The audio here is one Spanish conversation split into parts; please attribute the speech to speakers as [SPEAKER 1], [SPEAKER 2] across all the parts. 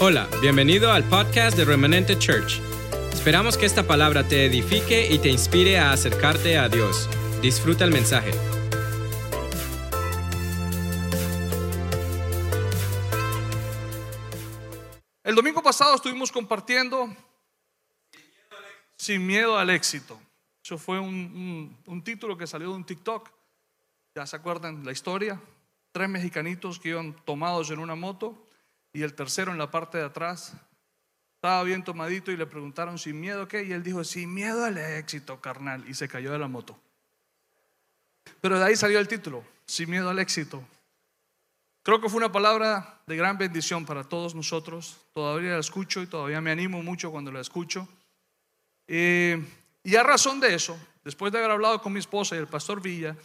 [SPEAKER 1] Hola, bienvenido al podcast de Remanente Church. Esperamos que esta palabra te edifique y te inspire a acercarte a Dios. Disfruta el mensaje.
[SPEAKER 2] El domingo pasado estuvimos compartiendo Sin miedo al éxito. Eso fue un, título que salió de un TikTok. Ya se acuerdan la historia. Tres mexicanitos que iban tomados en una moto y el tercero en la parte de atrás estaba bien tomadito y le preguntaron sin miedo qué y él dijo sin miedo al éxito carnal y se cayó de la moto. Pero de ahí salió el título, sin miedo al éxito. Creo que fue una palabra de gran bendición para todos nosotros. Todavía la escucho y todavía me animo mucho cuando la escucho. Eh, y a razón de eso, después de haber hablado con mi esposa y el pastor Villa,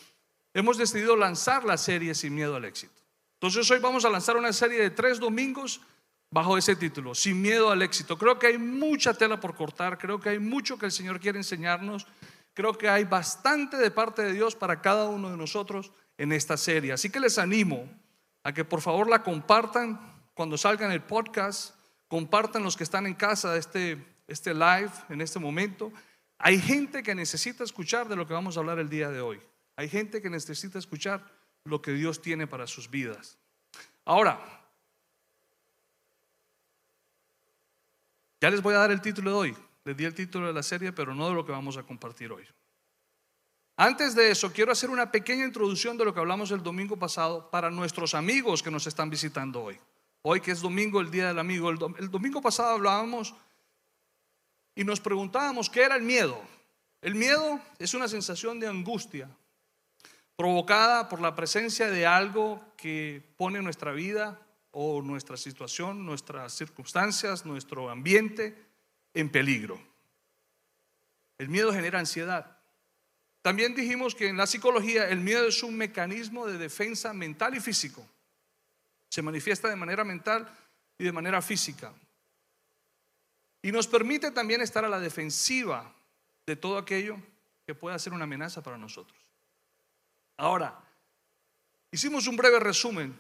[SPEAKER 2] hemos decidido lanzar la serie Sin Miedo al Éxito. Entonces hoy vamos a lanzar una serie de tres domingos bajo ese título, Sin Miedo al Éxito. Creo que hay mucha tela por cortar, creo que hay mucho que el Señor quiere enseñarnos, creo que hay bastante de parte de Dios para cada uno de nosotros en esta serie. Así que les animo a que por favor la compartan cuando salgan el podcast, compartan los que están en casa este, este live en este momento. Hay gente que necesita escuchar de lo que vamos a hablar el día de hoy. Hay gente que necesita escuchar lo que Dios tiene para sus vidas. Ahora, ya les voy a dar el título de hoy. Les di el título de la serie, pero no de lo que vamos a compartir hoy. Antes de eso, quiero hacer una pequeña introducción de lo que hablamos el domingo pasado para nuestros amigos que nos están visitando hoy. Hoy que es domingo, el Día del Amigo. El, el domingo pasado hablábamos y nos preguntábamos qué era el miedo. El miedo es una sensación de angustia provocada por la presencia de algo que pone nuestra vida o nuestra situación, nuestras circunstancias, nuestro ambiente en peligro. El miedo genera ansiedad. También dijimos que en la psicología el miedo es un mecanismo de defensa mental y físico. Se manifiesta de manera mental y de manera física. Y nos permite también estar a la defensiva de todo aquello que pueda ser una amenaza para nosotros. Ahora, hicimos un breve resumen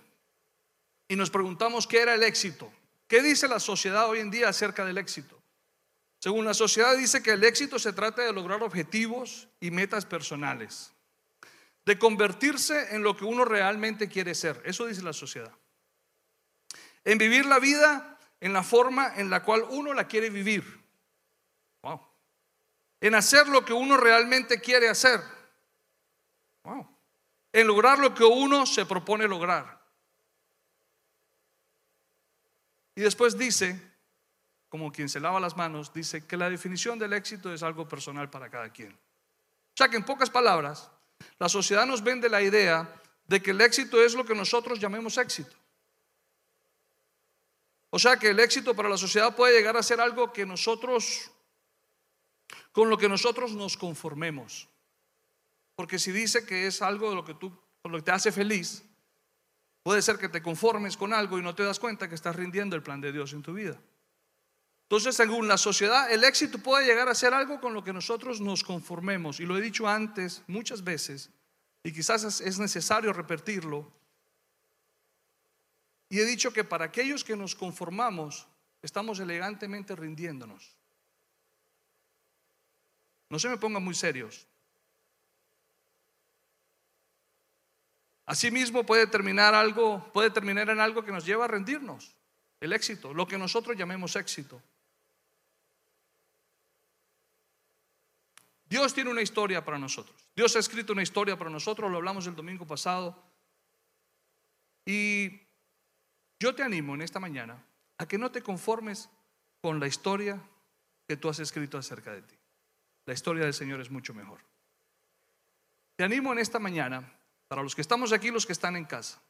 [SPEAKER 2] y nos preguntamos qué era el éxito. ¿Qué dice la sociedad hoy en día acerca del éxito? Según la sociedad dice que el éxito se trata de lograr objetivos y metas personales, de convertirse en lo que uno realmente quiere ser. Eso dice la sociedad. En vivir la vida en la forma en la cual uno la quiere vivir. Wow. En hacer lo que uno realmente quiere hacer. Wow. En lograr lo que uno se propone lograr. Y después dice, como quien se lava las manos, dice que la definición del éxito es algo personal para cada quien. O sea que en pocas palabras, la sociedad nos vende la idea de que el éxito es lo que nosotros llamemos éxito. O sea que el éxito para la sociedad puede llegar a ser algo que nosotros, con lo que nosotros nos conformemos. Porque si dice que es algo de lo que tú, lo que te hace feliz, puede ser que te conformes con algo y no te das cuenta que estás rindiendo el plan de Dios en tu vida. Entonces, según la sociedad, el éxito puede llegar a ser algo con lo que nosotros nos conformemos. Y lo he dicho antes muchas veces, y quizás es necesario repetirlo. Y he dicho que para aquellos que nos conformamos, estamos elegantemente rindiéndonos. No se me pongan muy serios. Asimismo puede terminar algo, puede terminar en algo que nos lleva a rendirnos. El éxito, lo que nosotros llamemos éxito. Dios tiene una historia para nosotros. Dios ha escrito una historia para nosotros, lo hablamos el domingo pasado. Y yo te animo en esta mañana a que no te conformes con la historia que tú has escrito acerca de ti. La historia del Señor es mucho mejor. Te animo en esta mañana, para los que estamos aquí, los que están en casa,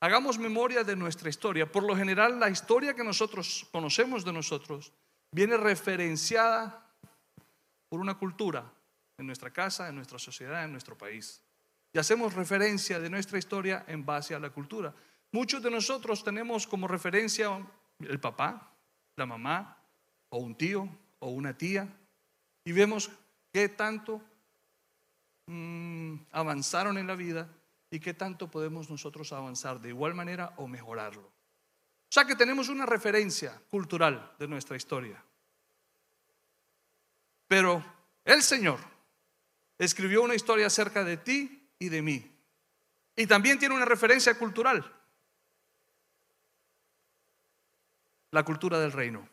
[SPEAKER 2] hagamos memoria de nuestra historia. Por lo general, la historia que nosotros conocemos de nosotros viene referenciada por una cultura en nuestra casa, en nuestra sociedad, en nuestro país. Y hacemos referencia de nuestra historia en base a la cultura. Muchos de nosotros tenemos como referencia el papá, la mamá, o un tío, o una tía, y vemos qué tanto mm, avanzaron en la vida y qué tanto podemos nosotros avanzar de igual manera o mejorarlo. O sea que tenemos una referencia cultural de nuestra historia. Pero el Señor escribió una historia acerca de ti y de mí. Y también tiene una referencia cultural. La cultura del reino.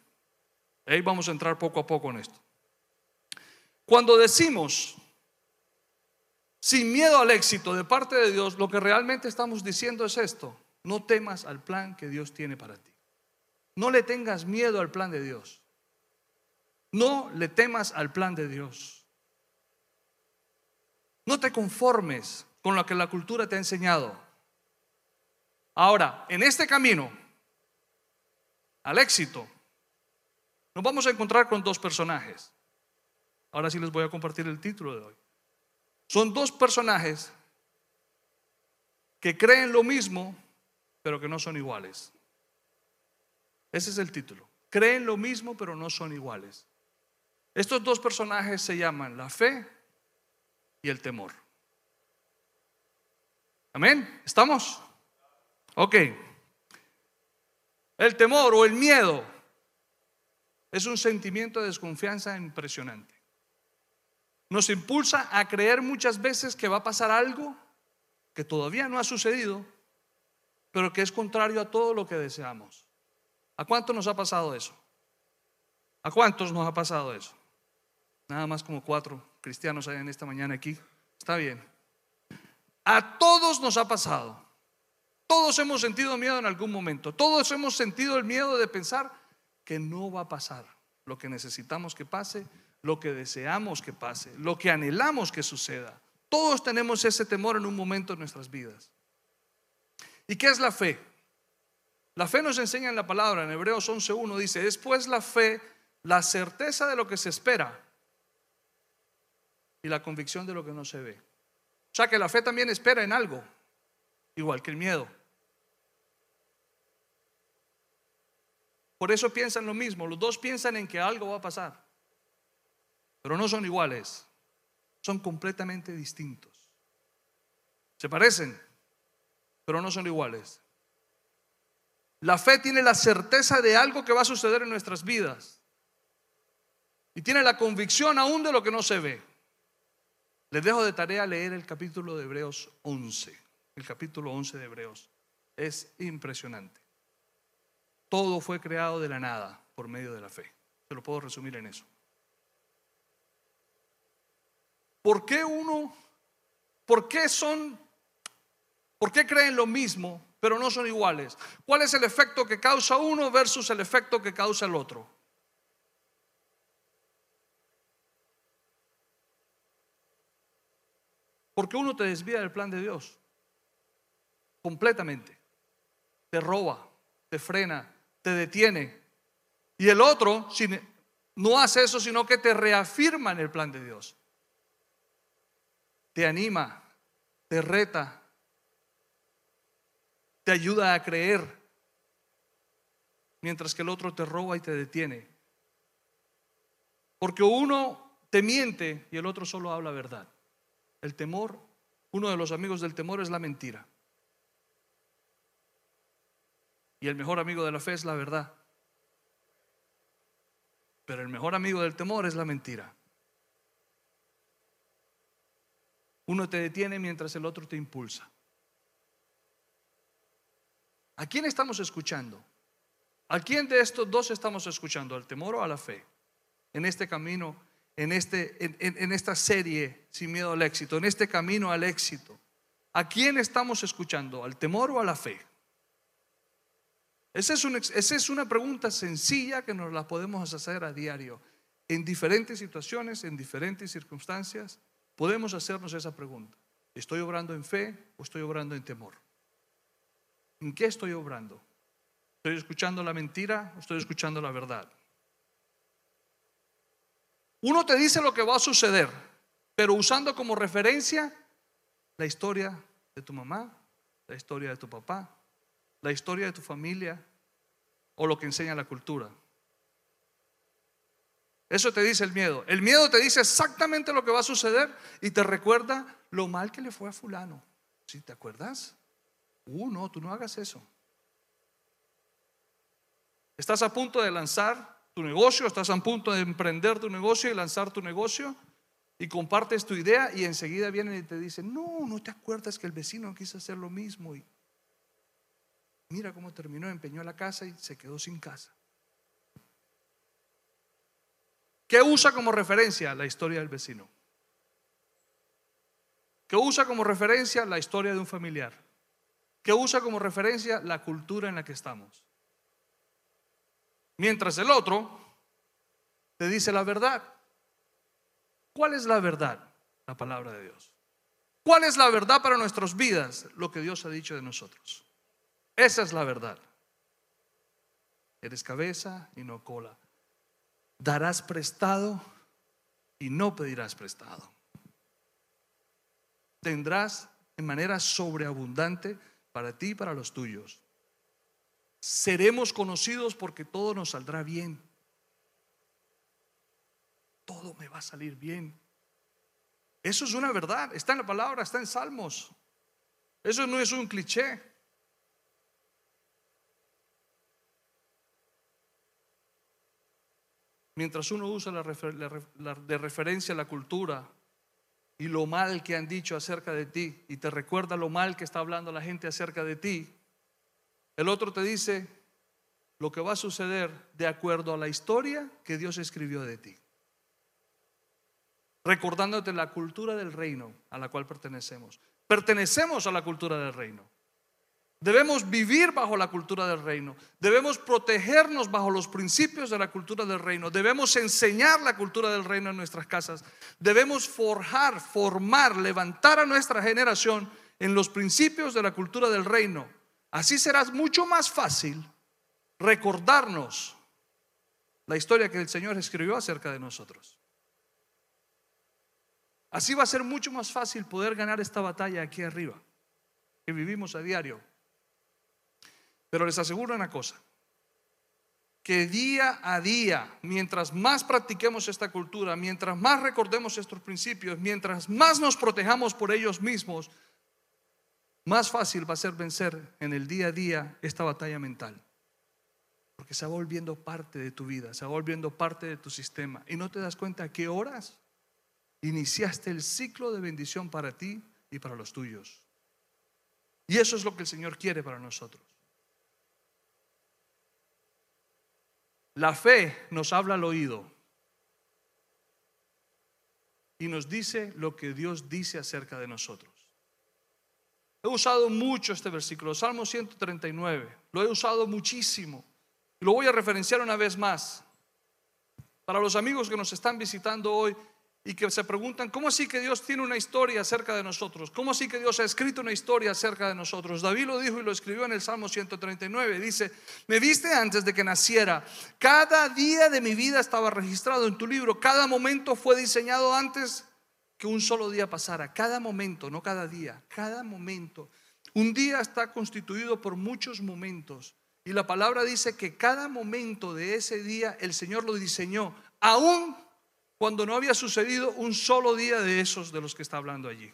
[SPEAKER 2] Ahí vamos a entrar poco a poco en esto. Cuando decimos sin miedo al éxito de parte de Dios, lo que realmente estamos diciendo es esto. No temas al plan que Dios tiene para ti. No le tengas miedo al plan de Dios. No le temas al plan de Dios. No te conformes con lo que la cultura te ha enseñado. Ahora, en este camino al éxito, nos vamos a encontrar con dos personajes. Ahora sí les voy a compartir el título de hoy. Son dos personajes que creen lo mismo, pero que no son iguales. Ese es el título. Creen lo mismo, pero no son iguales. Estos dos personajes se llaman la fe y el temor. Amén. ¿Estamos? Ok. El temor o el miedo es un sentimiento de desconfianza impresionante nos impulsa a creer muchas veces que va a pasar algo que todavía no ha sucedido, pero que es contrario a todo lo que deseamos. ¿A cuántos nos ha pasado eso? ¿A cuántos nos ha pasado eso? Nada más como cuatro cristianos hay en esta mañana aquí. Está bien. A todos nos ha pasado. Todos hemos sentido miedo en algún momento. Todos hemos sentido el miedo de pensar que no va a pasar lo que necesitamos que pase lo que deseamos que pase, lo que anhelamos que suceda. Todos tenemos ese temor en un momento de nuestras vidas. ¿Y qué es la fe? La fe nos enseña en la palabra, en Hebreos 11.1 dice, después la fe, la certeza de lo que se espera y la convicción de lo que no se ve. O sea que la fe también espera en algo, igual que el miedo. Por eso piensan lo mismo, los dos piensan en que algo va a pasar pero no son iguales, son completamente distintos. Se parecen, pero no son iguales. La fe tiene la certeza de algo que va a suceder en nuestras vidas y tiene la convicción aún de lo que no se ve. Les dejo de tarea leer el capítulo de Hebreos 11, el capítulo 11 de Hebreos. Es impresionante. Todo fue creado de la nada por medio de la fe. Se lo puedo resumir en eso. ¿Por qué uno, por qué son, por qué creen lo mismo, pero no son iguales? ¿Cuál es el efecto que causa uno versus el efecto que causa el otro? Porque uno te desvía del plan de Dios completamente. Te roba, te frena, te detiene. Y el otro no hace eso, sino que te reafirma en el plan de Dios te anima, te reta, te ayuda a creer, mientras que el otro te roba y te detiene. Porque uno te miente y el otro solo habla verdad. El temor, uno de los amigos del temor es la mentira. Y el mejor amigo de la fe es la verdad. Pero el mejor amigo del temor es la mentira. Uno te detiene mientras el otro te impulsa. ¿A quién estamos escuchando? ¿A quién de estos dos estamos escuchando? ¿Al temor o a la fe? En este camino, en, este, en, esta serie sin miedo al éxito, en este camino al éxito. ¿A quién estamos escuchando? ¿Al temor o a la fe? Esa es, esa es una pregunta sencilla que nos la podemos hacer a diario, en diferentes situaciones, en diferentes circunstancias. Podemos hacernos esa pregunta. ¿Estoy obrando en fe o estoy obrando en temor? ¿En qué estoy obrando? ¿Estoy escuchando la mentira o estoy escuchando la verdad? Uno te dice lo que va a suceder, pero usando como referencia la historia de tu mamá, la historia de tu papá, la historia de tu familia o lo que enseña la cultura. Eso te dice el miedo. El miedo te dice exactamente lo que va a suceder y te recuerda lo mal que le fue a fulano. ¿Sí te acuerdas? Uh, no, tú no hagas eso. Estás a punto de lanzar tu negocio, estás a punto de emprender tu negocio y lanzar tu negocio y compartes tu idea y enseguida vienen y te dicen, no, no te acuerdas que el vecino quiso hacer lo mismo y mira cómo terminó, empeñó la casa y se quedó sin casa. ¿Qué usa como referencia? La historia del vecino. ¿Qué usa como referencia? La historia de un familiar. ¿Qué usa como referencia? La cultura en la que estamos. Mientras el otro te dice la verdad. ¿Cuál es la verdad? La palabra de Dios. ¿Cuál es la verdad para nuestras vidas? Lo que Dios ha dicho de nosotros. Esa es la verdad. Eres cabeza y no cola. Darás prestado y no pedirás prestado. Tendrás en manera sobreabundante para ti y para los tuyos. Seremos conocidos porque todo nos saldrá bien todo me va a salir bien. Eso es una verdad, está en la palabra, está en Salmos. Eso no es un cliché. Mientras uno usa la, de referencia la cultura y lo mal que han dicho acerca de ti y te recuerda lo mal que está hablando la gente acerca de ti, el otro te dice lo que va a suceder de acuerdo a la historia que Dios escribió de ti recordándote la cultura del reino a la cual pertenecemos. Pertenecemos a la cultura del reino. Debemos vivir bajo la cultura del reino. Debemos protegernos bajo los principios de la cultura del reino. Debemos enseñar la cultura del reino en nuestras casas. Debemos forjar, formar, levantar a nuestra generación en los principios de la cultura del reino. Así será mucho más fácil recordarnos la historia que el Señor escribió acerca de nosotros. Así va a ser mucho más fácil poder ganar esta batalla aquí arriba, que vivimos a diario. Pero les aseguro una cosa, que día a día, mientras más practiquemos esta cultura, mientras más recordemos estos principios, mientras más nos protejamos por ellos mismos, más fácil va a ser vencer en el día a día esta batalla mental. Porque se va volviendo parte de tu vida, se va volviendo parte de tu sistema. Y no te das cuenta a qué horas iniciaste el ciclo de bendición para ti y para los tuyos. Y eso es lo que el Señor quiere para nosotros. La fe nos habla al oído y nos dice lo que Dios dice acerca de nosotros. He usado mucho este versículo, Salmo 139, lo he usado muchísimo. Lo voy a referenciar una vez más. Para los amigos que nos están visitando hoy, y que se preguntan, ¿cómo así que Dios tiene una historia acerca de nosotros? ¿Cómo así que Dios ha escrito una historia acerca de nosotros? David lo dijo y lo escribió en el Salmo 139. Dice, me viste antes de que naciera. Cada día de mi vida estaba registrado en tu libro. Cada momento fue diseñado antes que un solo día pasara. Cada momento, no cada día, cada momento. Un día está constituido por muchos momentos. Y la palabra dice que cada momento de ese día el Señor lo diseñó, aún cuando no había sucedido un solo día de esos de los que está hablando allí.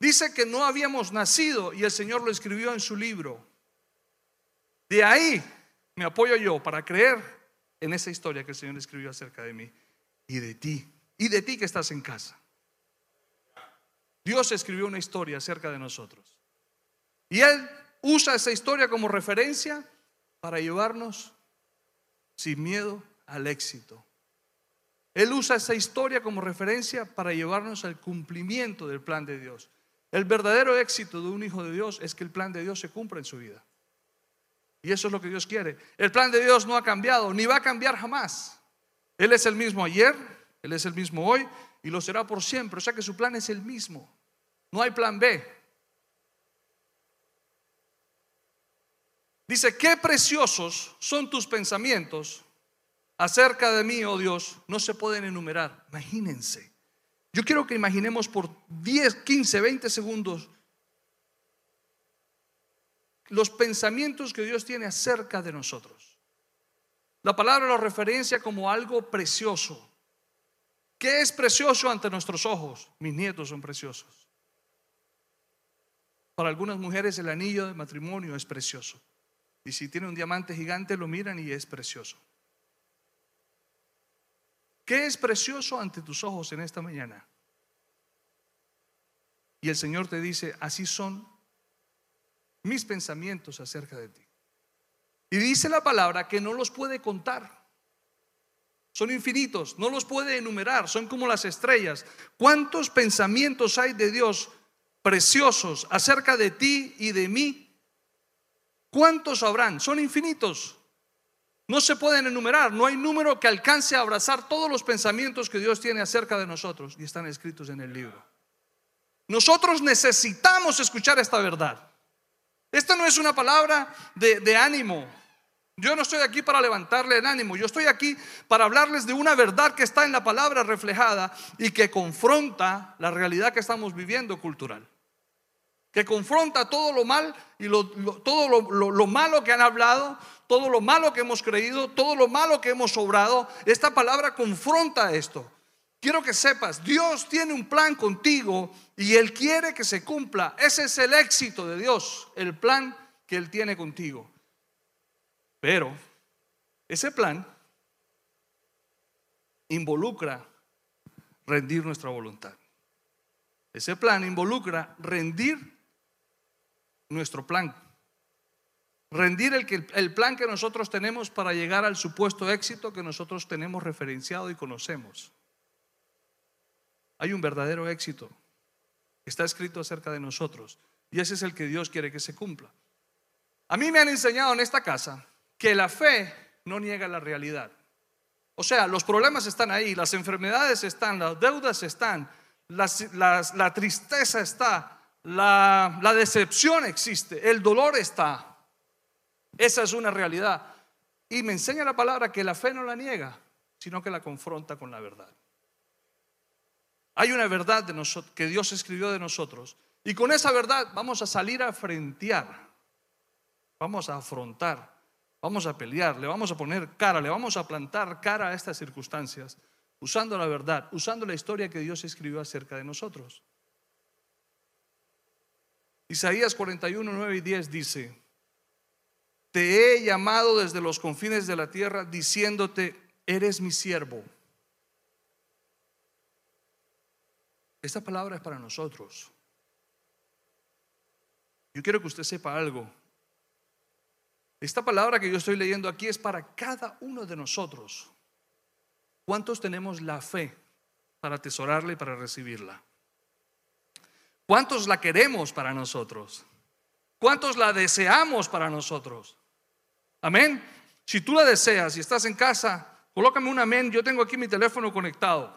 [SPEAKER 2] Dice que no habíamos nacido y el Señor lo escribió en su libro. De ahí me apoyo yo para creer en esa historia que el Señor escribió acerca de mí y de ti, y de ti que estás en casa. Dios escribió una historia acerca de nosotros. Y Él usa esa historia como referencia para llevarnos sin miedo al éxito, él usa esa historia como referencia para llevarnos al cumplimiento del plan de Dios. El verdadero éxito de un hijo de Dios es que el plan de Dios se cumpla en su vida. Y eso es lo que Dios quiere. El plan de Dios no ha cambiado, ni va a cambiar jamás. Él es el mismo ayer, Él es el mismo hoy y lo será por siempre. O sea que su plan es el mismo. No hay plan B. Dice, qué preciosos son tus pensamientos acerca de mí, oh Dios, no se pueden enumerar. Imagínense. Yo quiero que imaginemos por 10, 15, 20 segundos los pensamientos que Dios tiene acerca de nosotros. La palabra lo referencia como algo precioso. ¿Qué es precioso ante nuestros ojos? Mis nietos son preciosos. Para algunas mujeres el anillo de matrimonio es precioso. Y si tiene un diamante gigante, lo miran y es precioso. ¿Qué es precioso ante tus ojos en esta mañana? Y el Señor te dice, así son mis pensamientos acerca de ti. Y dice la palabra que no los puede contar. Son infinitos, no los puede enumerar, son como las estrellas. ¿Cuántos pensamientos hay de Dios preciosos acerca de ti y de mí? ¿Cuántos habrán? Son infinitos. No se pueden enumerar, no hay número que alcance a abrazar todos los pensamientos que Dios tiene acerca de nosotros y están escritos en el libro. Nosotros necesitamos escuchar esta verdad. Esta no es una palabra de, ánimo. Yo no estoy aquí para levantarle el ánimo, yo estoy aquí para hablarles de una verdad que está en la palabra reflejada y que confronta la realidad que estamos viviendo cultural que confronta todo lo mal y todo lo, malo que han hablado, todo lo malo que hemos creído, todo lo malo que hemos obrado. Esta palabra confronta esto. Quiero que sepas, Dios tiene un plan contigo y Él quiere que se cumpla. Ese es el éxito de Dios, el plan que Él tiene contigo. Pero ese plan involucra rendir nuestra voluntad. Ese plan involucra rendir nuestro plan. Rendir el, el plan que nosotros tenemos para llegar al supuesto éxito que nosotros tenemos referenciado y conocemos. Hay un verdadero éxito que está escrito acerca de nosotros y ese es el que Dios quiere que se cumpla. A mí me han enseñado en esta casa que la fe no niega la realidad. O sea, los problemas están ahí, las enfermedades están, las deudas están, la tristeza está, la, decepción existe, el dolor está. Esa es una realidad. Y me enseña la palabra que la fe no la niega, sino que la confronta con la verdad. Hay una verdad que Dios escribió de nosotros. Y con esa verdad vamos a salir a frentear. Vamos a afrontar. Vamos a pelear. Le vamos a poner cara. Le vamos a plantar cara a estas circunstancias. Usando la verdad. Usando la historia que Dios escribió acerca de nosotros. Isaías 41, 9 y 10 dice, te he llamado desde los confines de la tierra diciéndote, eres mi siervo. Esta palabra es para nosotros. Yo quiero que usted sepa algo. Esta palabra que yo estoy leyendo aquí es para cada uno de nosotros. ¿Cuántos tenemos la fe para atesorarla y para recibirla? ¿Cuántos la queremos para nosotros? ¿Cuántos la deseamos para nosotros? Amén. Si tú la deseas y estás en casa, colócame un amén. Yo tengo aquí mi teléfono conectado.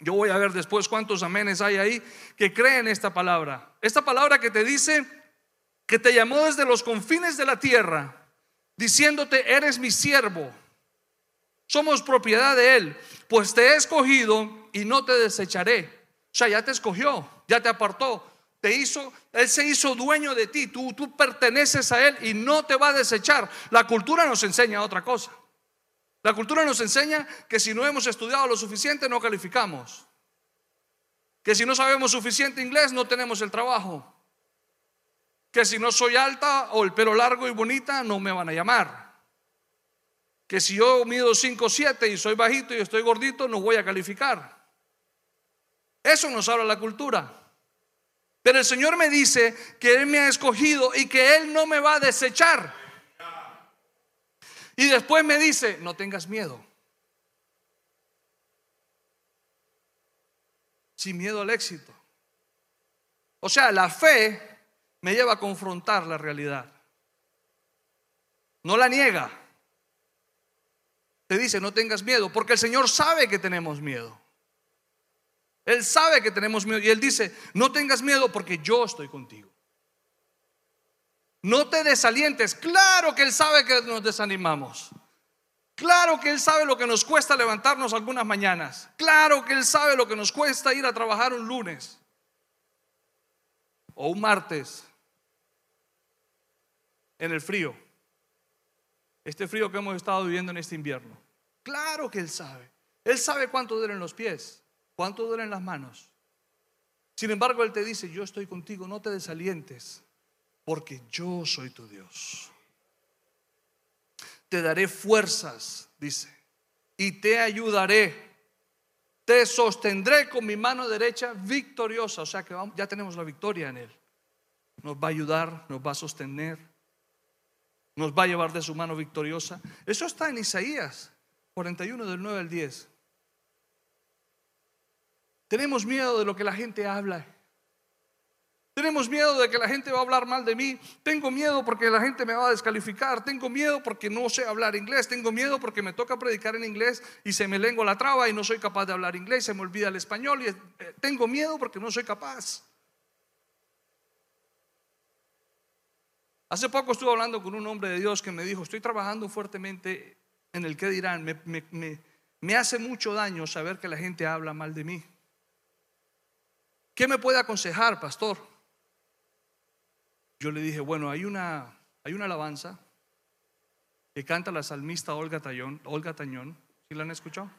[SPEAKER 2] Yo voy a ver después cuántos amenes hay ahí que creen esta palabra. Esta palabra que te dice que te llamó desde los confines de la tierra, diciéndote, eres mi siervo. Somos propiedad de Él, pues te he escogido y no te desecharé. O sea, ya te escogió, ya te apartó, te hizo, Él se hizo dueño de ti, tú, tú perteneces a Él y no te va a desechar. La cultura nos enseña otra cosa. La cultura nos enseña que si no hemos estudiado lo suficiente no calificamos. Que si no sabemos suficiente inglés no tenemos el trabajo. Que si no soy alta o el pelo largo y bonita no me van a llamar. Que si yo mido 5 o 7 y soy bajito y estoy gordito no voy a calificar. Eso nos habla la cultura. Pero el Señor me dice que Él me ha escogido y que Él no me va a desechar. Y después me dice, no tengas miedo. Sin miedo al éxito. O sea, la fe me lleva a confrontar la realidad. No la niega. Te dice, no tengas miedo, porque el Señor sabe que tenemos miedo. Él sabe que tenemos miedo y Él dice, no tengas miedo porque yo estoy contigo. No te desalientes. Claro que Él sabe que nos desanimamos. Claro que Él sabe lo que nos cuesta levantarnos algunas mañanas. Claro que Él sabe lo que nos cuesta ir a trabajar un lunes o un martes en el frío. Este frío que hemos estado viviendo en este invierno. Claro que Él sabe. Él sabe cuánto duelen los pies. ¿Cuánto duelen las manos? Sin embargo, Él te dice, yo estoy contigo, no te desalientes, porque yo soy tu Dios. te daré fuerzas, dice, y te ayudaré. Te sostendré con mi mano derecha victoriosa. O sea que ya tenemos la victoria en Él. Nos va a ayudar, nos va a sostener, nos va a llevar de su mano victoriosa. Eso está en Isaías 41 del 9 al 10. Tenemos miedo de lo que la gente habla. Tenemos miedo de que la gente va a hablar mal de mí. Tengo miedo porque la gente me va a descalificar. Tengo miedo porque no sé hablar inglés. Tengo miedo porque me toca predicar en inglés y se me lengua la traba y no soy capaz de hablar inglés. Se me olvida el español. Y eh, tengo miedo porque no soy capaz. Hace poco estuve hablando con un hombre de Dios que me dijo, estoy trabajando fuertemente en el que dirán, me, me hace mucho daño saber que la gente habla mal de mí. ¿Qué me puede aconsejar, pastor? Yo le dije, bueno, hay una, hay una alabanza que canta la salmista Olga, Tañón, Olga Tañón. ¿Sí la han escuchado?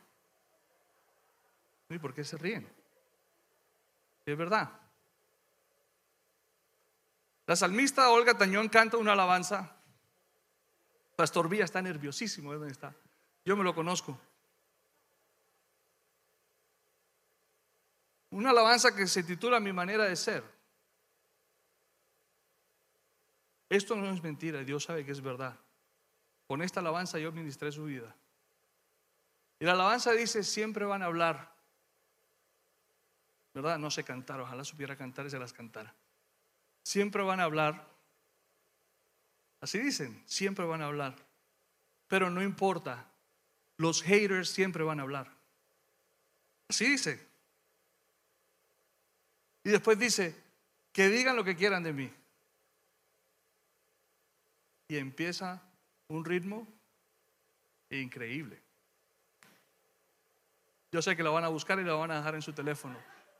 [SPEAKER 2] ¿Y por qué se ríen? Es verdad. La salmista Olga Tañón canta una alabanza. Pastor Villa está nerviosísimo. ¿Dónde está? Yo me lo conozco. Una alabanza que se titula Mi manera de ser. Esto no es mentira, Dios sabe que es verdad. Con esta alabanza yo ministré su vida. Y la alabanza dice, siempre van a hablar. ¿Verdad? No sé cantar, ojalá supiera cantar y se las cantara. Siempre van a hablar. Así dicen, siempre van a hablar. Pero no importa, los haters siempre van a hablar. Así dice. Y después dice, que digan lo que quieran de mí. Y empieza un ritmo increíble. Yo sé que la van a buscar y la van a dejar en su teléfono.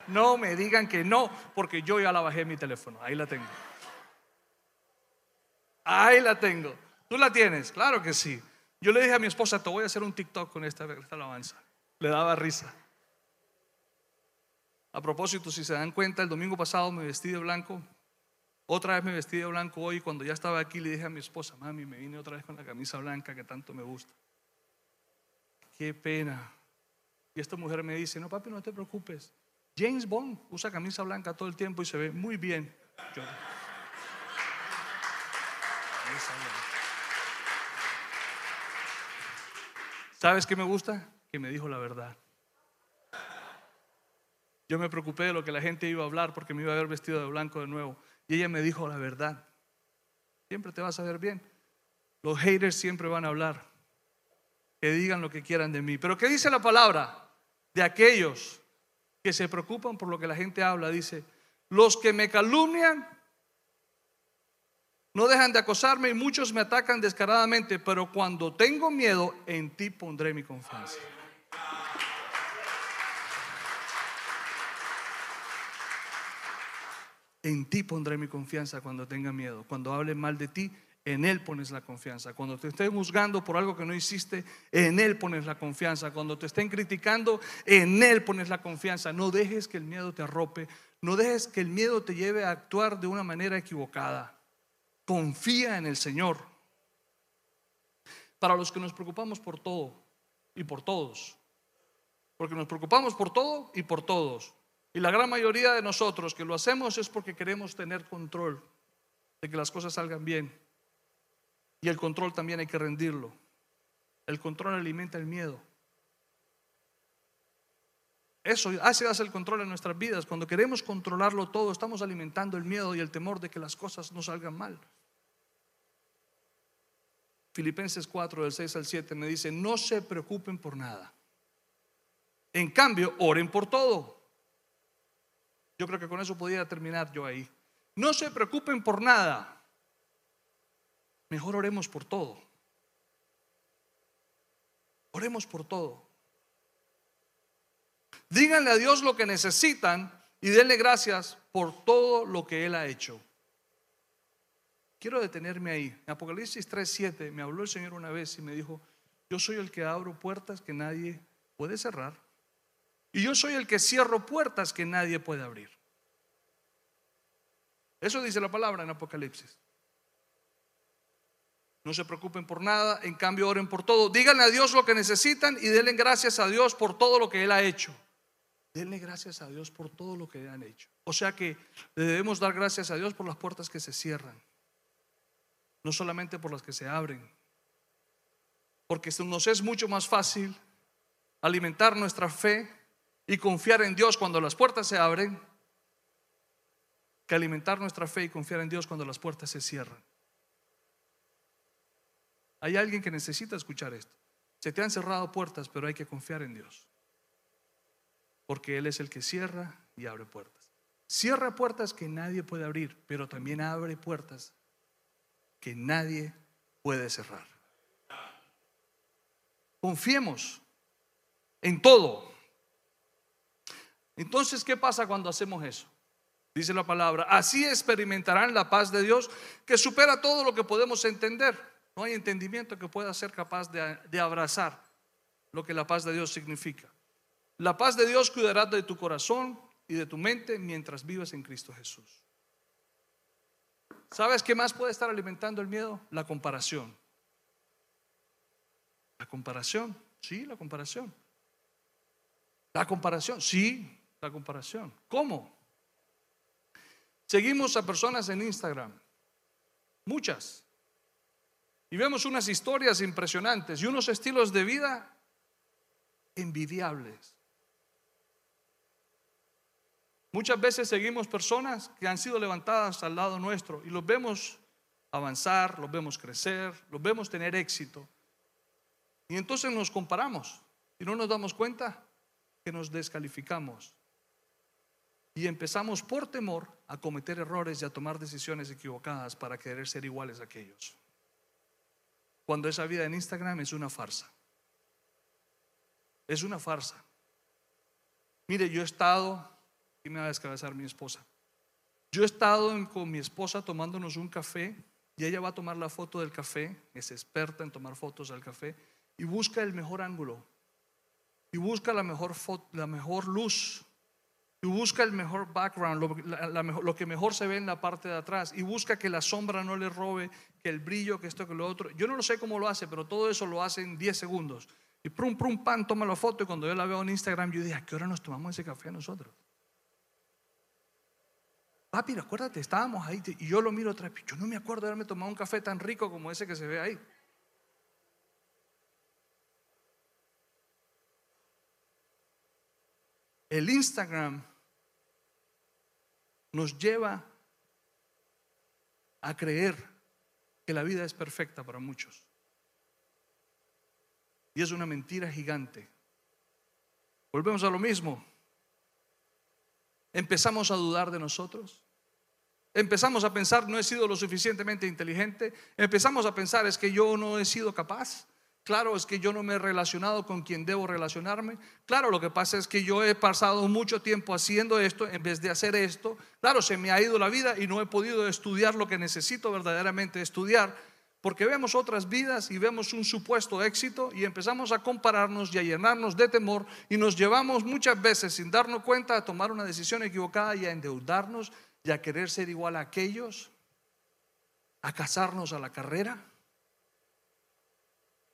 [SPEAKER 2] No me digan que no, porque yo ya la bajé en mi teléfono. Ahí la tengo. Ahí la tengo. ¿Tú la tienes? Claro que sí. Yo le dije a mi esposa, te voy a hacer un TikTok con esta, esta alabanza. Le daba risa. A propósito, si se dan cuenta, el domingo pasado me vestí de blanco. Otra vez me vestí de blanco hoy. Cuando ya estaba aquí, le dije a mi esposa, mami, me vine otra vez con la camisa blanca que tanto me gusta. Qué pena. Y esta mujer me dice, no, papi, no te preocupes. James Bond usa camisa blanca todo el tiempo y se ve muy bien. ¿Sabes qué me gusta? Que me dijo la verdad. Yo me preocupé de lo que la gente iba a hablar porque me iba a ver vestido de blanco de nuevo. Y ella me dijo la verdad. Siempre te vas a ver bien. Los haters siempre van a hablar. Que digan lo que quieran de mí. Pero ¿qué dice la palabra? De aquellos que se preocupan por lo que la gente habla. Dice, los que me calumnian no dejan de acosarme y muchos me atacan descaradamente. Pero cuando tengo miedo, en ti pondré mi confianza. En ti pondré mi confianza cuando tenga miedo. Cuando hable mal de ti, en Él pones la confianza. Cuando te estén juzgando por algo que no hiciste, en Él pones la confianza. Cuando te estén criticando, en Él pones la confianza. No dejes que el miedo te arrope. No dejes que el miedo te lleve a actuar de una manera equivocada. Confía en el Señor. Para los que nos preocupamos por todo y por todos. Porque nos preocupamos por todo y por todos. Y la gran mayoría de nosotros que lo hacemos es porque queremos tener control de que las cosas salgan bien. Y el control también hay que rendirlo. El control alimenta el miedo. Eso hace, el control en nuestras vidas. Cuando queremos controlarlo todo, estamos alimentando el miedo y el temor de que las cosas no salgan mal. Filipenses 4, del 6 al 7 me dice, no se preocupen por nada. En cambio, oren por todo. Yo creo que con eso podría terminar yo ahí. No se preocupen por nada. Mejor oremos por todo. Oremos por todo. Díganle a Dios lo que necesitan y denle gracias por todo lo que Él ha hecho. Quiero detenerme ahí. En Apocalipsis 3:7 me habló el Señor una vez y me dijo, yo soy el que abro puertas que nadie puede cerrar y yo soy el que cierro puertas que nadie puede abrir. Eso dice la palabra en Apocalipsis. No se preocupen por nada, en cambio oren por todo. Díganle a Dios lo que necesitan y denle gracias a Dios por todo lo que Él ha hecho. Denle gracias a Dios por todo lo que han hecho. O sea que le debemos dar gracias a Dios por las puertas que se cierran, no solamente por las que se abren. Porque nos es mucho más fácil alimentar nuestra fe y confiar en Dios cuando las puertas se abren que alimentar nuestra fe y confiar en Dios cuando las puertas se cierran. Hay alguien que necesita escuchar esto. Se te han cerrado puertas, pero hay que confiar en Dios. Porque Él es el que cierra y abre puertas. Cierra puertas que nadie puede abrir, pero también abre puertas que nadie puede cerrar. Confiemos en todo. Entonces, ¿qué pasa cuando hacemos eso? Dice la palabra, así experimentarán la paz de Dios que supera todo lo que podemos entender. No hay entendimiento que pueda ser capaz de, abrazar lo que la paz de Dios significa. La paz de Dios cuidará de tu corazón y de tu mente mientras vives en Cristo Jesús. ¿Sabes qué más puede estar alimentando el miedo? La comparación. La comparación, sí, la comparación. La comparación, sí, la comparación. ¿Cómo? Seguimos a personas en Instagram, muchas, y vemos unas historias impresionantes y unos estilos de vida envidiables. Muchas veces seguimos personas que han sido levantadas al lado nuestro y los vemos avanzar, los vemos crecer, los vemos tener éxito. Y entonces nos comparamos y no nos damos cuenta que nos descalificamos y empezamos por temor a cometer errores y a tomar decisiones equivocadas para querer ser iguales a aquellos. Cuando esa vida en Instagram es una farsa. Es una farsa. Mire, yo he estado, y me va a descabezar mi esposa. Yo he estado con mi esposa tomándonos un café y ella va a tomar la foto del café, es experta en tomar fotos del café y busca el mejor ángulo y busca la mejor, la mejor luz y busca el mejor background, lo, lo, que mejor se ve en la parte de atrás y busca que la sombra no le robe, que el brillo, que esto, que lo otro. Yo no lo sé cómo lo hace, pero todo eso lo hace en 10 segundos. Y prum, prum, pan, toma la foto y cuando yo la veo en Instagram, yo digo, ¿a qué hora nos tomamos ese café nosotros? Papi, acuérdate, estábamos ahí y yo lo miro otra vez. Yo no me acuerdo de haberme tomado un café tan rico como ese que se ve ahí. El Instagram nos lleva a creer que la vida es perfecta para muchos. Y es una mentira gigante. Volvemos a lo mismo. Empezamos a dudar de nosotros. Empezamos a pensar, no he sido lo suficientemente inteligente. Empezamos a pensar, es que yo no he sido capaz. Claro, es que yo no me he relacionado con quien debo relacionarme. Claro, lo que pasa es que yo he pasado mucho tiempo haciendo esto en vez de hacer esto. Claro, se me ha ido la vida y no he podido estudiar lo que necesito verdaderamente estudiar. Porque vemos otras vidas y vemos un supuesto éxito y empezamos a compararnos y a llenarnos de temor y nos llevamos muchas veces sin darnos cuenta a tomar una decisión equivocada y a endeudarnos y a querer ser igual a aquellos, a casarnos a la carrera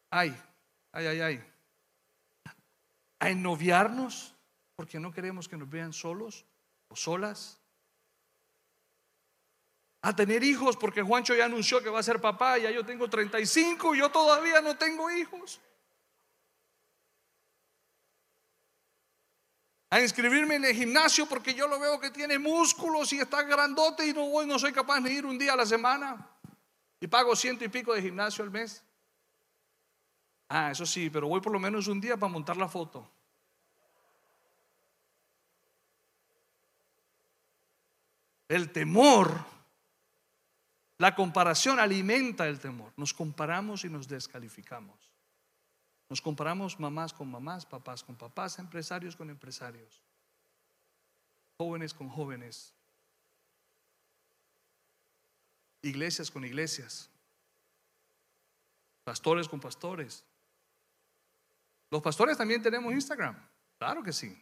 [SPEAKER 2] ay, ay, ay, ay, a ennoviarnos porque no queremos que nos vean solos o solas, a tener hijos porque Juancho ya anunció que va a ser papá, ya yo tengo 35 y yo todavía no tengo hijos. A inscribirme en el gimnasio porque yo lo veo que tiene músculos y está grandote y no voy, no soy capaz de ir un día a la semana y pago ciento y pico de gimnasio al mes. Ah, eso sí, pero voy por lo menos un día para montar la foto. El temor, la comparación alimenta el temor. Nos comparamos y nos descalificamos. Nos comparamos mamás con mamás, papás con papás, empresarios con empresarios, jóvenes con jóvenes, iglesias con iglesias, pastores con pastores, los pastores también tenemos Instagram. Claro que sí.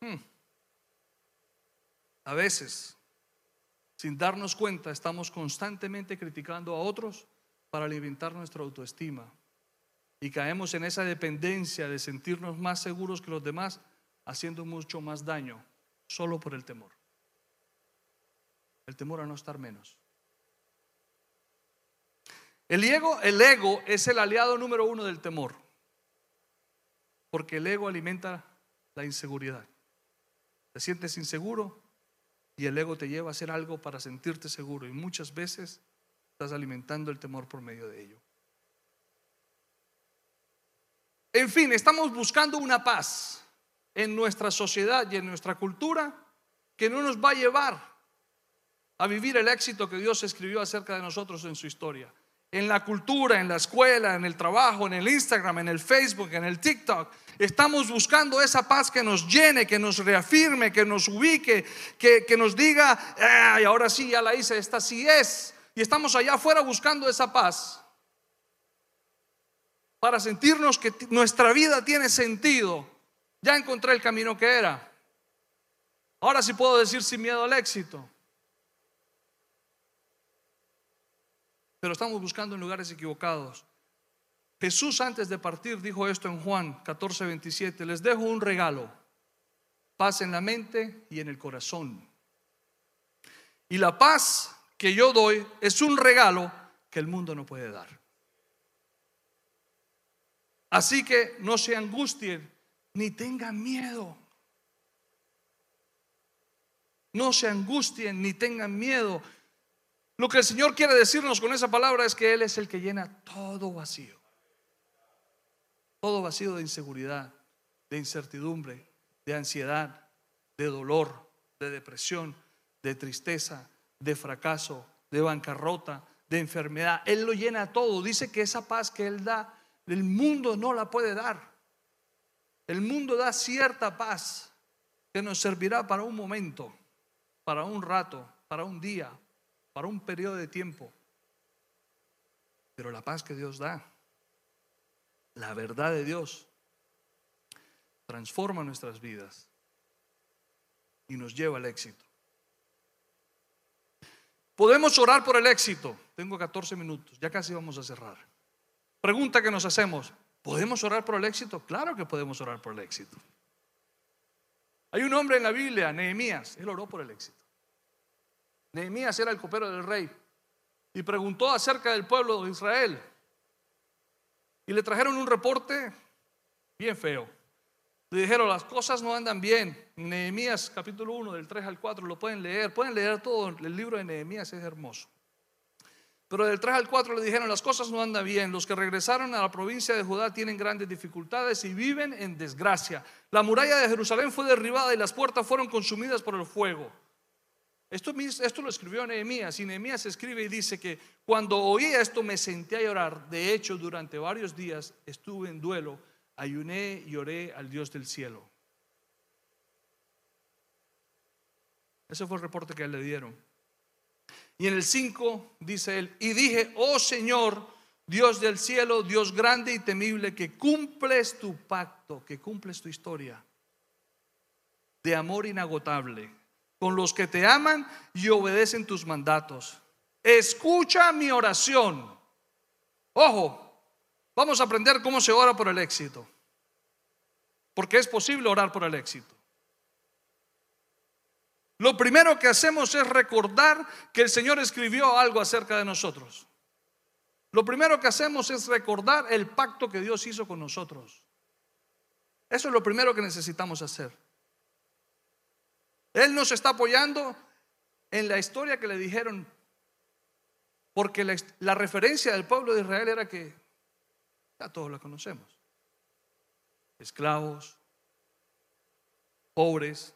[SPEAKER 2] Hmm. A veces sin darnos cuenta, estamos constantemente criticando a otros para alimentar nuestra autoestima. Y caemos en esa dependencia de sentirnos más seguros que los demás, haciendo mucho más daño solo por el temor. El temor a no estar menos. El ego, el ego es el aliado número uno del temor, porque el ego alimenta la inseguridad. Te sientes inseguro y el ego te lleva a hacer algo para sentirte seguro y muchas veces estás alimentando el temor por medio de ello. En fin, estamos buscando una paz en nuestra sociedad y en nuestra cultura que no nos va a llevar a vivir el éxito que Dios escribió acerca de nosotros en su historia. En la cultura, en la escuela, en el trabajo, en el Instagram, en el Facebook, en el TikTok. Estamos buscando esa paz que nos llene, que nos reafirme, que nos ubique, que, que nos diga, ay, ahora sí, ya la hice, esta sí es. Y estamos allá afuera buscando esa paz para sentirnos que nuestra vida tiene sentido. Ya encontré el camino que era. Ahora sí puedo decir sin miedo al éxito. Pero estamos buscando en lugares equivocados. Jesús antes de partir dijo esto en Juan 14, 27. Les dejo un regalo. Paz en la mente y en el corazón. Y la paz que yo doy es un regalo que el mundo no puede dar. Así que no se angustien ni tengan miedo. No se angustien ni tengan miedo. Lo que el Señor quiere decirnos con esa palabra es que Él es el que llena todo vacío. Todo vacío de inseguridad, de incertidumbre, de ansiedad, de dolor, de depresión, de tristeza, de fracaso, de bancarrota, de enfermedad. Él lo llena todo. Dice que esa paz que Él da el mundo no la puede dar. El mundo da cierta paz que nos servirá para un momento, para un rato, para un día, para un periodo de tiempo. Pero la paz que Dios da, la verdad de Dios, transforma nuestras vidas y nos lleva al éxito. Podemos orar por el éxito. Tengo 14 minutos, ya casi vamos a cerrar. Pregunta que nos hacemos, ¿podemos orar por el éxito? Claro que podemos orar por el éxito. Hay un hombre en la Biblia, Nehemías, él oró por el éxito. Nehemías era el copero del rey y preguntó acerca del pueblo de Israel. Y le trajeron un reporte bien feo. Le dijeron, las cosas no andan bien. Nehemías capítulo 1 del 3 al 4 lo pueden leer. Pueden leer todo. El libro de Nehemías es hermoso. Pero del 3 al 4 le dijeron, las cosas no andan bien. Los que regresaron a la provincia de Judá tienen grandes dificultades y viven en desgracia. La muralla de Jerusalén fue derribada y las puertas fueron consumidas por el fuego. Esto, esto lo escribió Nehemías y Nehemías escribe y dice que cuando oí esto me senté a llorar. De hecho, durante varios días estuve en duelo, ayuné y oré al Dios del cielo. Ese fue el reporte que le dieron. Y en el 5 dice él, y dije, oh Señor, Dios del cielo, Dios grande y temible, que cumples tu pacto, que cumples tu historia de amor inagotable con los que te aman y obedecen tus mandatos. Escucha mi oración. Ojo, vamos a aprender cómo se ora por el éxito. Porque es posible orar por el éxito. Lo primero que hacemos es recordar que el Señor escribió algo acerca de nosotros. Lo primero que hacemos es recordar el pacto que Dios hizo con nosotros. Eso es lo primero que necesitamos hacer. Él nos está apoyando en la historia que le dijeron, porque la, referencia del pueblo de Israel era que ya todos la conocemos. Esclavos, pobres,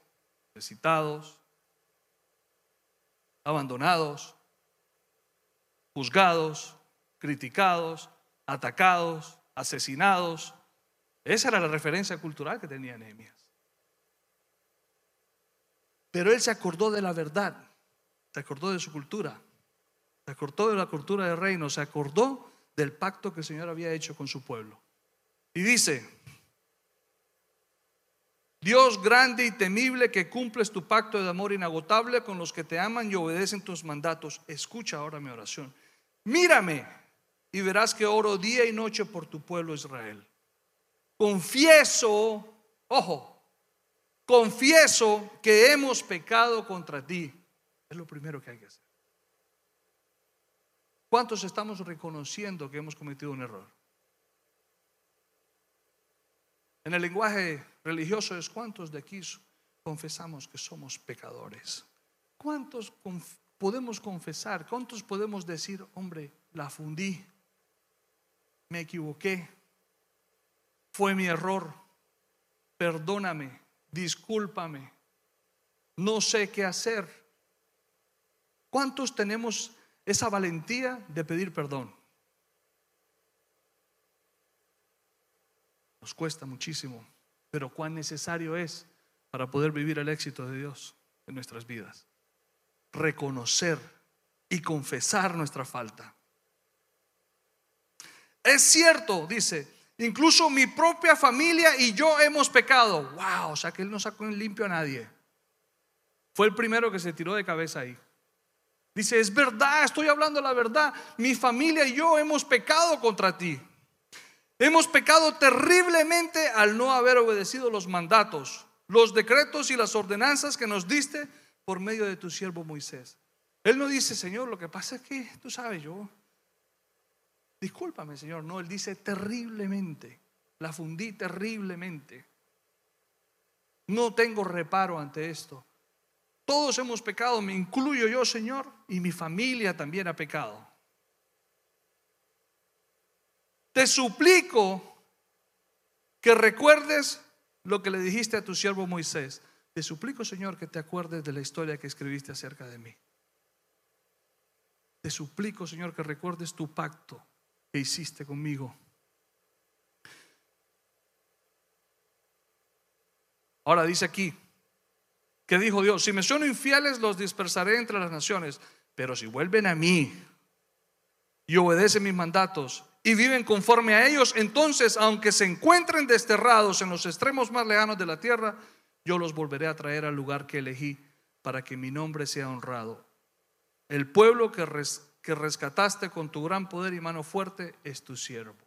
[SPEAKER 2] necesitados, abandonados, juzgados, criticados, atacados, asesinados. Esa era la referencia cultural que tenía Nehemías. Pero él se acordó de la verdad, se acordó de su cultura, se acordó de la cultura del reino, se acordó del pacto que el Señor había hecho con su pueblo. Y dice, Dios grande y temible que cumples tu pacto de amor inagotable con los que te aman y obedecen tus mandatos. Escucha ahora mi oración. Mírame y verás que oro día y noche por tu pueblo Israel. Confieso, ojo, confieso que hemos pecado contra ti. Es lo primero que hay que hacer. ¿Cuántos estamos reconociendo que hemos cometido un error? En el lenguaje religioso es cuántos de aquí confesamos que somos pecadores. ¿Cuántos podemos confesar? ¿Cuántos podemos decir, hombre, la fundí, me equivoqué, fue mi error, perdóname, discúlpame, no sé qué hacer? ¿Cuántos tenemos esa valentía de pedir perdón? Nos cuesta muchísimo, pero cuán necesario es para poder vivir el éxito de Dios en nuestras vidas. Reconocer y confesar nuestra falta. Es cierto, dice, incluso mi propia familia y yo hemos pecado. Wow, o sea que Él no sacó en limpio a nadie. Fue el primero que se tiró de cabeza ahí. Dice, es verdad, estoy hablando la verdad. Mi familia y yo hemos pecado contra ti. Hemos pecado terriblemente al no haber obedecido los mandatos, los decretos y las ordenanzas que nos diste por medio de tu siervo Moisés. Él no dice, Señor, lo que pasa es que tú sabes, yo, discúlpame, Señor. No, Él dice terriblemente, la fundí terriblemente. No tengo reparo ante esto. Todos hemos pecado, me incluyo yo, Señor, y mi familia también ha pecado. Te suplico que recuerdes lo que le dijiste a tu siervo Moisés. Te suplico, Señor, que te acuerdes de la historia que escribiste acerca de mí. Te suplico, Señor, que recuerdes tu pacto que hiciste conmigo. Ahora dice aquí, que dijo Dios, si me son infieles los dispersaré entre las naciones, pero si vuelven a mí y obedecen mis mandatos y viven conforme a ellos, entonces, aunque se encuentren desterrados en los extremos más lejanos de la tierra, yo los volveré a traer al lugar que elegí para que mi nombre sea honrado. El pueblo que, que rescataste con tu gran poder y mano fuerte es tu siervo.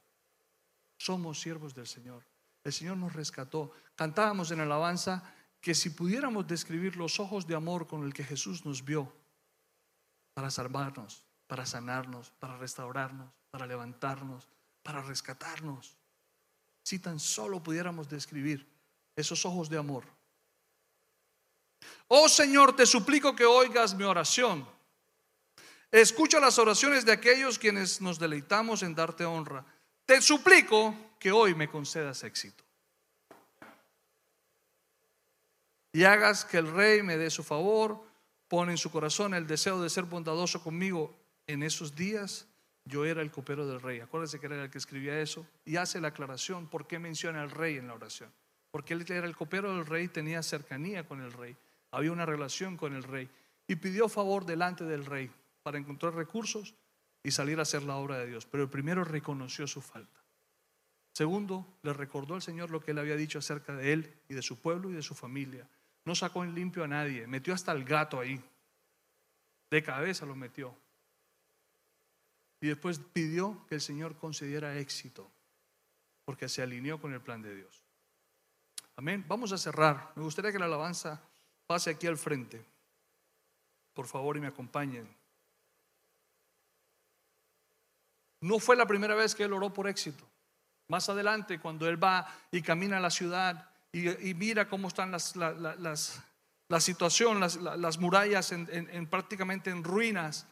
[SPEAKER 2] Somos siervos del Señor. El Señor nos rescató. Cantábamos en alabanza que si pudiéramos describir los ojos de amor con el que Jesús nos vio para salvarnos, para sanarnos, para restaurarnos, para levantarnos, para rescatarnos. Si tan solo pudiéramos describir esos ojos de amor. Oh Señor, te suplico que oigas mi oración. Escucha las oraciones de aquellos quienes nos deleitamos en darte honra. Te suplico que hoy me concedas éxito. Y hagas que el rey me dé su favor, pone en su corazón el deseo de ser bondadoso conmigo en esos días yo era el copero del rey. Acuérdense que era el que escribía eso. Y hace la aclaración por qué menciona al rey en la oración. Porque él era el copero del rey, tenía cercanía con el rey, había una relación con el rey. Y pidió favor delante del rey para encontrar recursos y salir a hacer la obra de Dios. Pero el primero reconoció su falta. Segundo, le recordó al Señor lo que él había dicho acerca de él y de su pueblo y de su familia. No sacó en limpio a nadie, metió hasta el gato ahí. De cabeza lo metió. Y después pidió que el Señor concediera éxito, porque se alineó con el plan de Dios. Amén. Vamos a cerrar. Me gustaría que la alabanza pase aquí al frente. Por favor, y me acompañen. No fue la primera vez que él oró por éxito. Más adelante, cuando él va y camina a la ciudad y, mira cómo están las, la situación, las, murallas en, prácticamente en ruinas,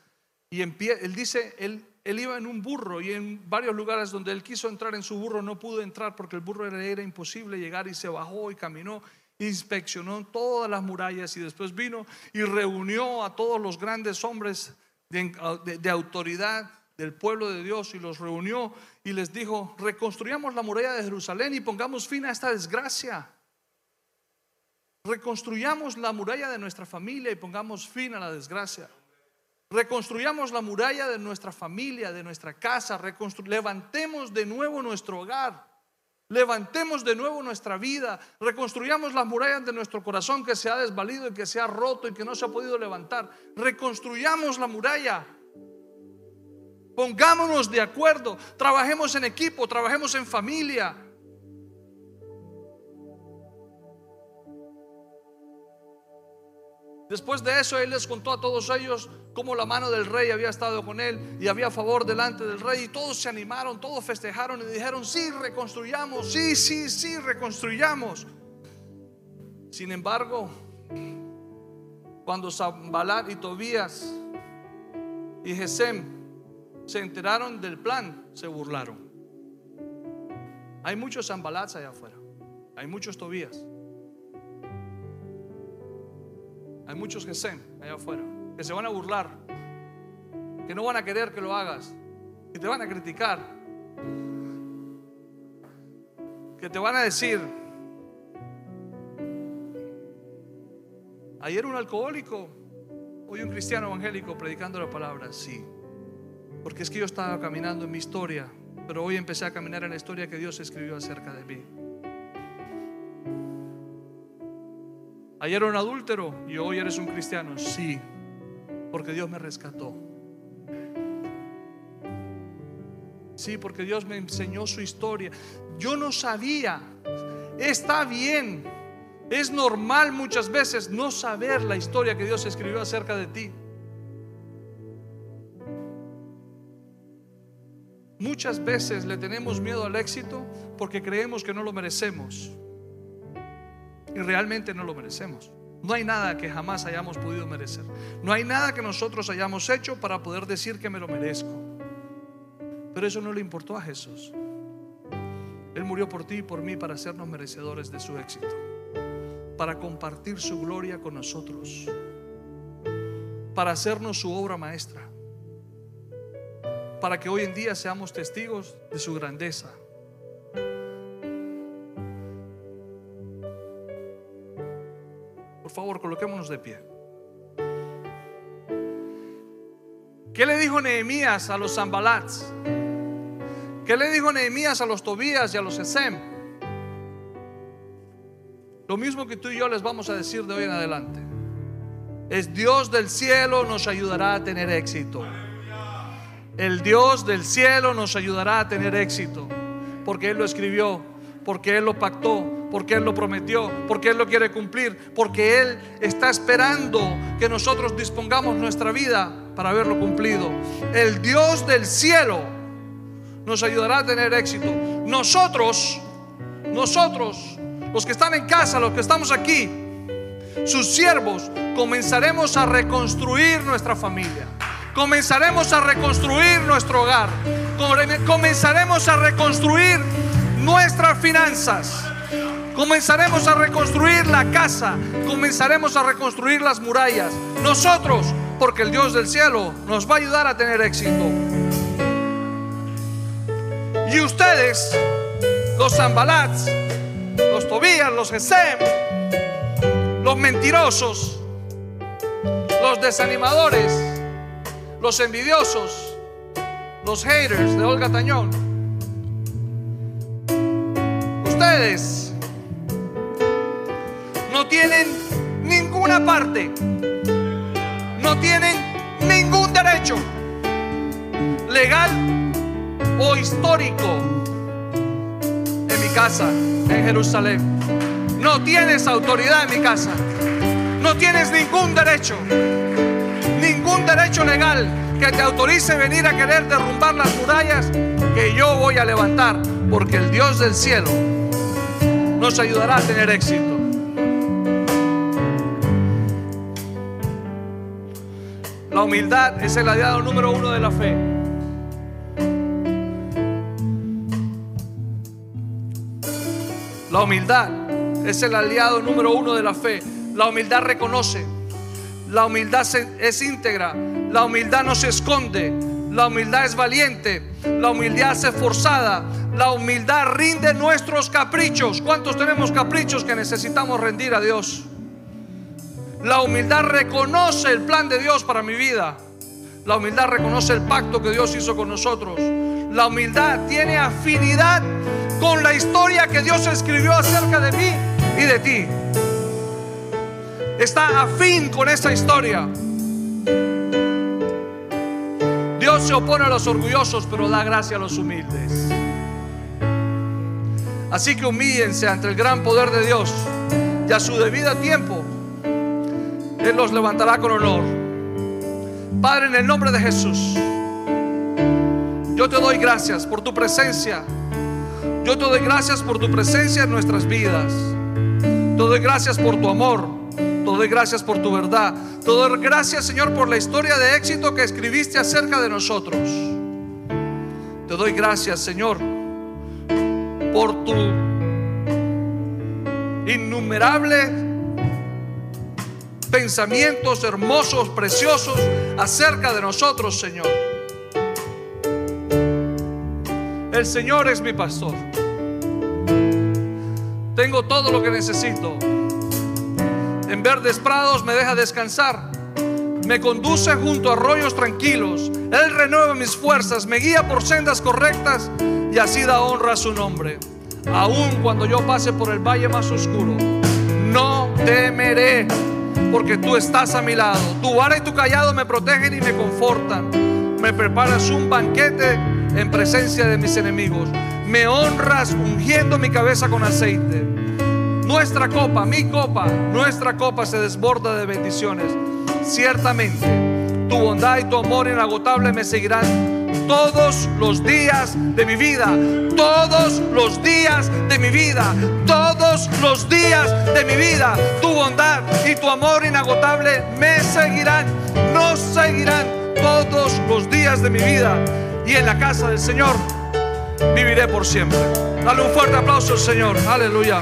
[SPEAKER 2] y en pie, él dice, él él iba en un burro y en varios lugares donde él quiso entrar en su burro no pudo entrar porque el burro era, imposible llegar y se bajó y caminó, inspeccionó todas las murallas y después vino y reunió a todos los grandes hombres de, autoridad del pueblo de Dios y los reunió y les dijo, reconstruyamos la muralla de Jerusalén y pongamos fin a esta desgracia. Reconstruyamos la muralla de nuestra familia y pongamos fin a la desgracia. Reconstruyamos la muralla de nuestra familia, de nuestra casa, levantemos de nuevo nuestro hogar. Levantemos de nuevo nuestra vida, reconstruyamos las murallas de nuestro corazón que se ha desvalido y que se ha roto y que no se ha podido levantar. Reconstruyamos la muralla. Pongámonos de acuerdo, trabajemos en equipo, trabajemos en familia. Después de eso, él les contó a todos ellos cómo la mano del rey había estado con él y había favor delante del rey. Y todos se animaron, todos festejaron y dijeron, sí, reconstruyamos, sí, sí, sí, reconstruyamos. Sin embargo, cuando Zambalat y Tobías y Gesem se enteraron del plan, se burlaron. Hay muchos Zambalats allá afuera, hay muchos Tobías. Hay muchos Gesem allá afuera que se van a burlar, que no van a querer que lo hagas, que te van a criticar, que te van a decir, ayer un alcohólico, hoy un cristiano evangélico predicando la palabra, sí, porque es que yo estaba caminando en mi historia, pero hoy empecé a caminar en la historia que Dios escribió acerca de mí. Ayer era un adúltero y hoy eres un cristiano. Sí, porque Dios me rescató. Sí, porque Dios me enseñó su historia. Yo no sabía. Está bien. Es normal muchas veces no saber la historia que Dios escribió acerca de ti. Muchas veces le tenemos miedo al éxito porque creemos que no lo merecemos y realmente no lo merecemos. No hay nada que jamás hayamos podido merecer. No hay nada que nosotros hayamos hecho para poder decir que me lo merezco. Pero eso no le importó a Jesús. Él murió por ti y por mí para hacernos merecedores de su éxito. Para compartir su gloria con nosotros. Para hacernos su obra maestra. Para que hoy en día seamos testigos de su grandeza favor, coloquémonos de pie. ¿Qué le dijo Nehemías a los Zambalats? ¿Qué le dijo Nehemías a los Tobías y a los Esem? Lo mismo que tú y yo les vamos a decir de hoy en adelante. Es Dios del cielo nos ayudará a tener éxito. El Dios del cielo nos ayudará a tener éxito. Porque Él lo escribió, porque Él lo pactó, porque Él lo prometió, porque Él lo quiere cumplir, porque Él está esperando que nosotros dispongamos nuestra vida para verlo cumplido. El Dios del cielo nos ayudará a tener éxito. Nosotros, nosotros, los que están en casa, los que estamos aquí, sus siervos, comenzaremos a reconstruir nuestra familia. Comenzaremos a reconstruir nuestro hogar. Comenzaremos a reconstruir nuestras finanzas. Comenzaremos a reconstruir la casa, comenzaremos a reconstruir las murallas. Nosotros, porque el Dios del cielo nos va a ayudar a tener éxito. Y ustedes, los Zambalats, los Tobías, los Gesem, los mentirosos, los desanimadores, los envidiosos, los haters de Olga Tañón, ustedes no tienen ninguna parte, no tienen ningún derecho legal o histórico en mi casa, en Jerusalén. No tienes autoridad en mi casa. No tienes ningún derecho, derecho legal que te autorice venir a querer derrumbar las murallas que yo voy a levantar, porque el Dios del cielo nos ayudará a tener éxito. La humildad es el aliado número uno de la fe. La humildad es el aliado número uno de la fe. La humildad reconoce. La humildad es íntegra. La humildad no se esconde. La humildad es valiente. La humildad es esforzada. La humildad rinde nuestros caprichos. ¿Cuántos tenemos caprichos que necesitamos rendir a Dios? La humildad reconoce el plan de Dios para mi vida. La humildad reconoce el pacto que Dios hizo con nosotros. La humildad tiene afinidad con la historia que Dios escribió acerca de mí y de ti. Está afín con esa historia. Dios se opone a los orgullosos, pero da gracia a los humildes. Así que humíllense ante el gran poder de Dios y a su debido tiempo Él los levantará con honor. Padre, en el nombre de Jesús, yo te doy gracias por tu presencia. Yo te doy gracias por tu presencia en nuestras vidas. Te doy gracias por tu amor. Te doy gracias por tu verdad. Te doy gracias, Señor, por la historia de éxito que escribiste acerca de nosotros. Te doy gracias, Señor, por tu innumerable pensamientos hermosos, preciosos acerca de nosotros, Señor. El Señor es mi pastor. Tengo todo lo que necesito. En verdes prados me deja descansar. Me conduce junto a arroyos tranquilos. Él renueva mis fuerzas, me guía por sendas correctas y así da honra a su nombre. Aun cuando yo pase por el valle más oscuro, no temeré, porque tú estás a mi lado. Tu vara y tu callado me protegen y me confortan. Me preparas un banquete en presencia de mis enemigos. Me honras ungiendo mi cabeza con aceite. Nuestra copa, mi copa, nuestra copa se desborda de bendiciones. Ciertamente, tu bondad y tu amor inagotable me seguirán todos los días de mi vida, todos los días de mi vida, todos los días de mi vida. Tu bondad y tu amor inagotable me seguirán, nos seguirán todos los días de mi vida y en la casa del Señor viviré por siempre. Dale un fuerte aplauso al Señor. Aleluya.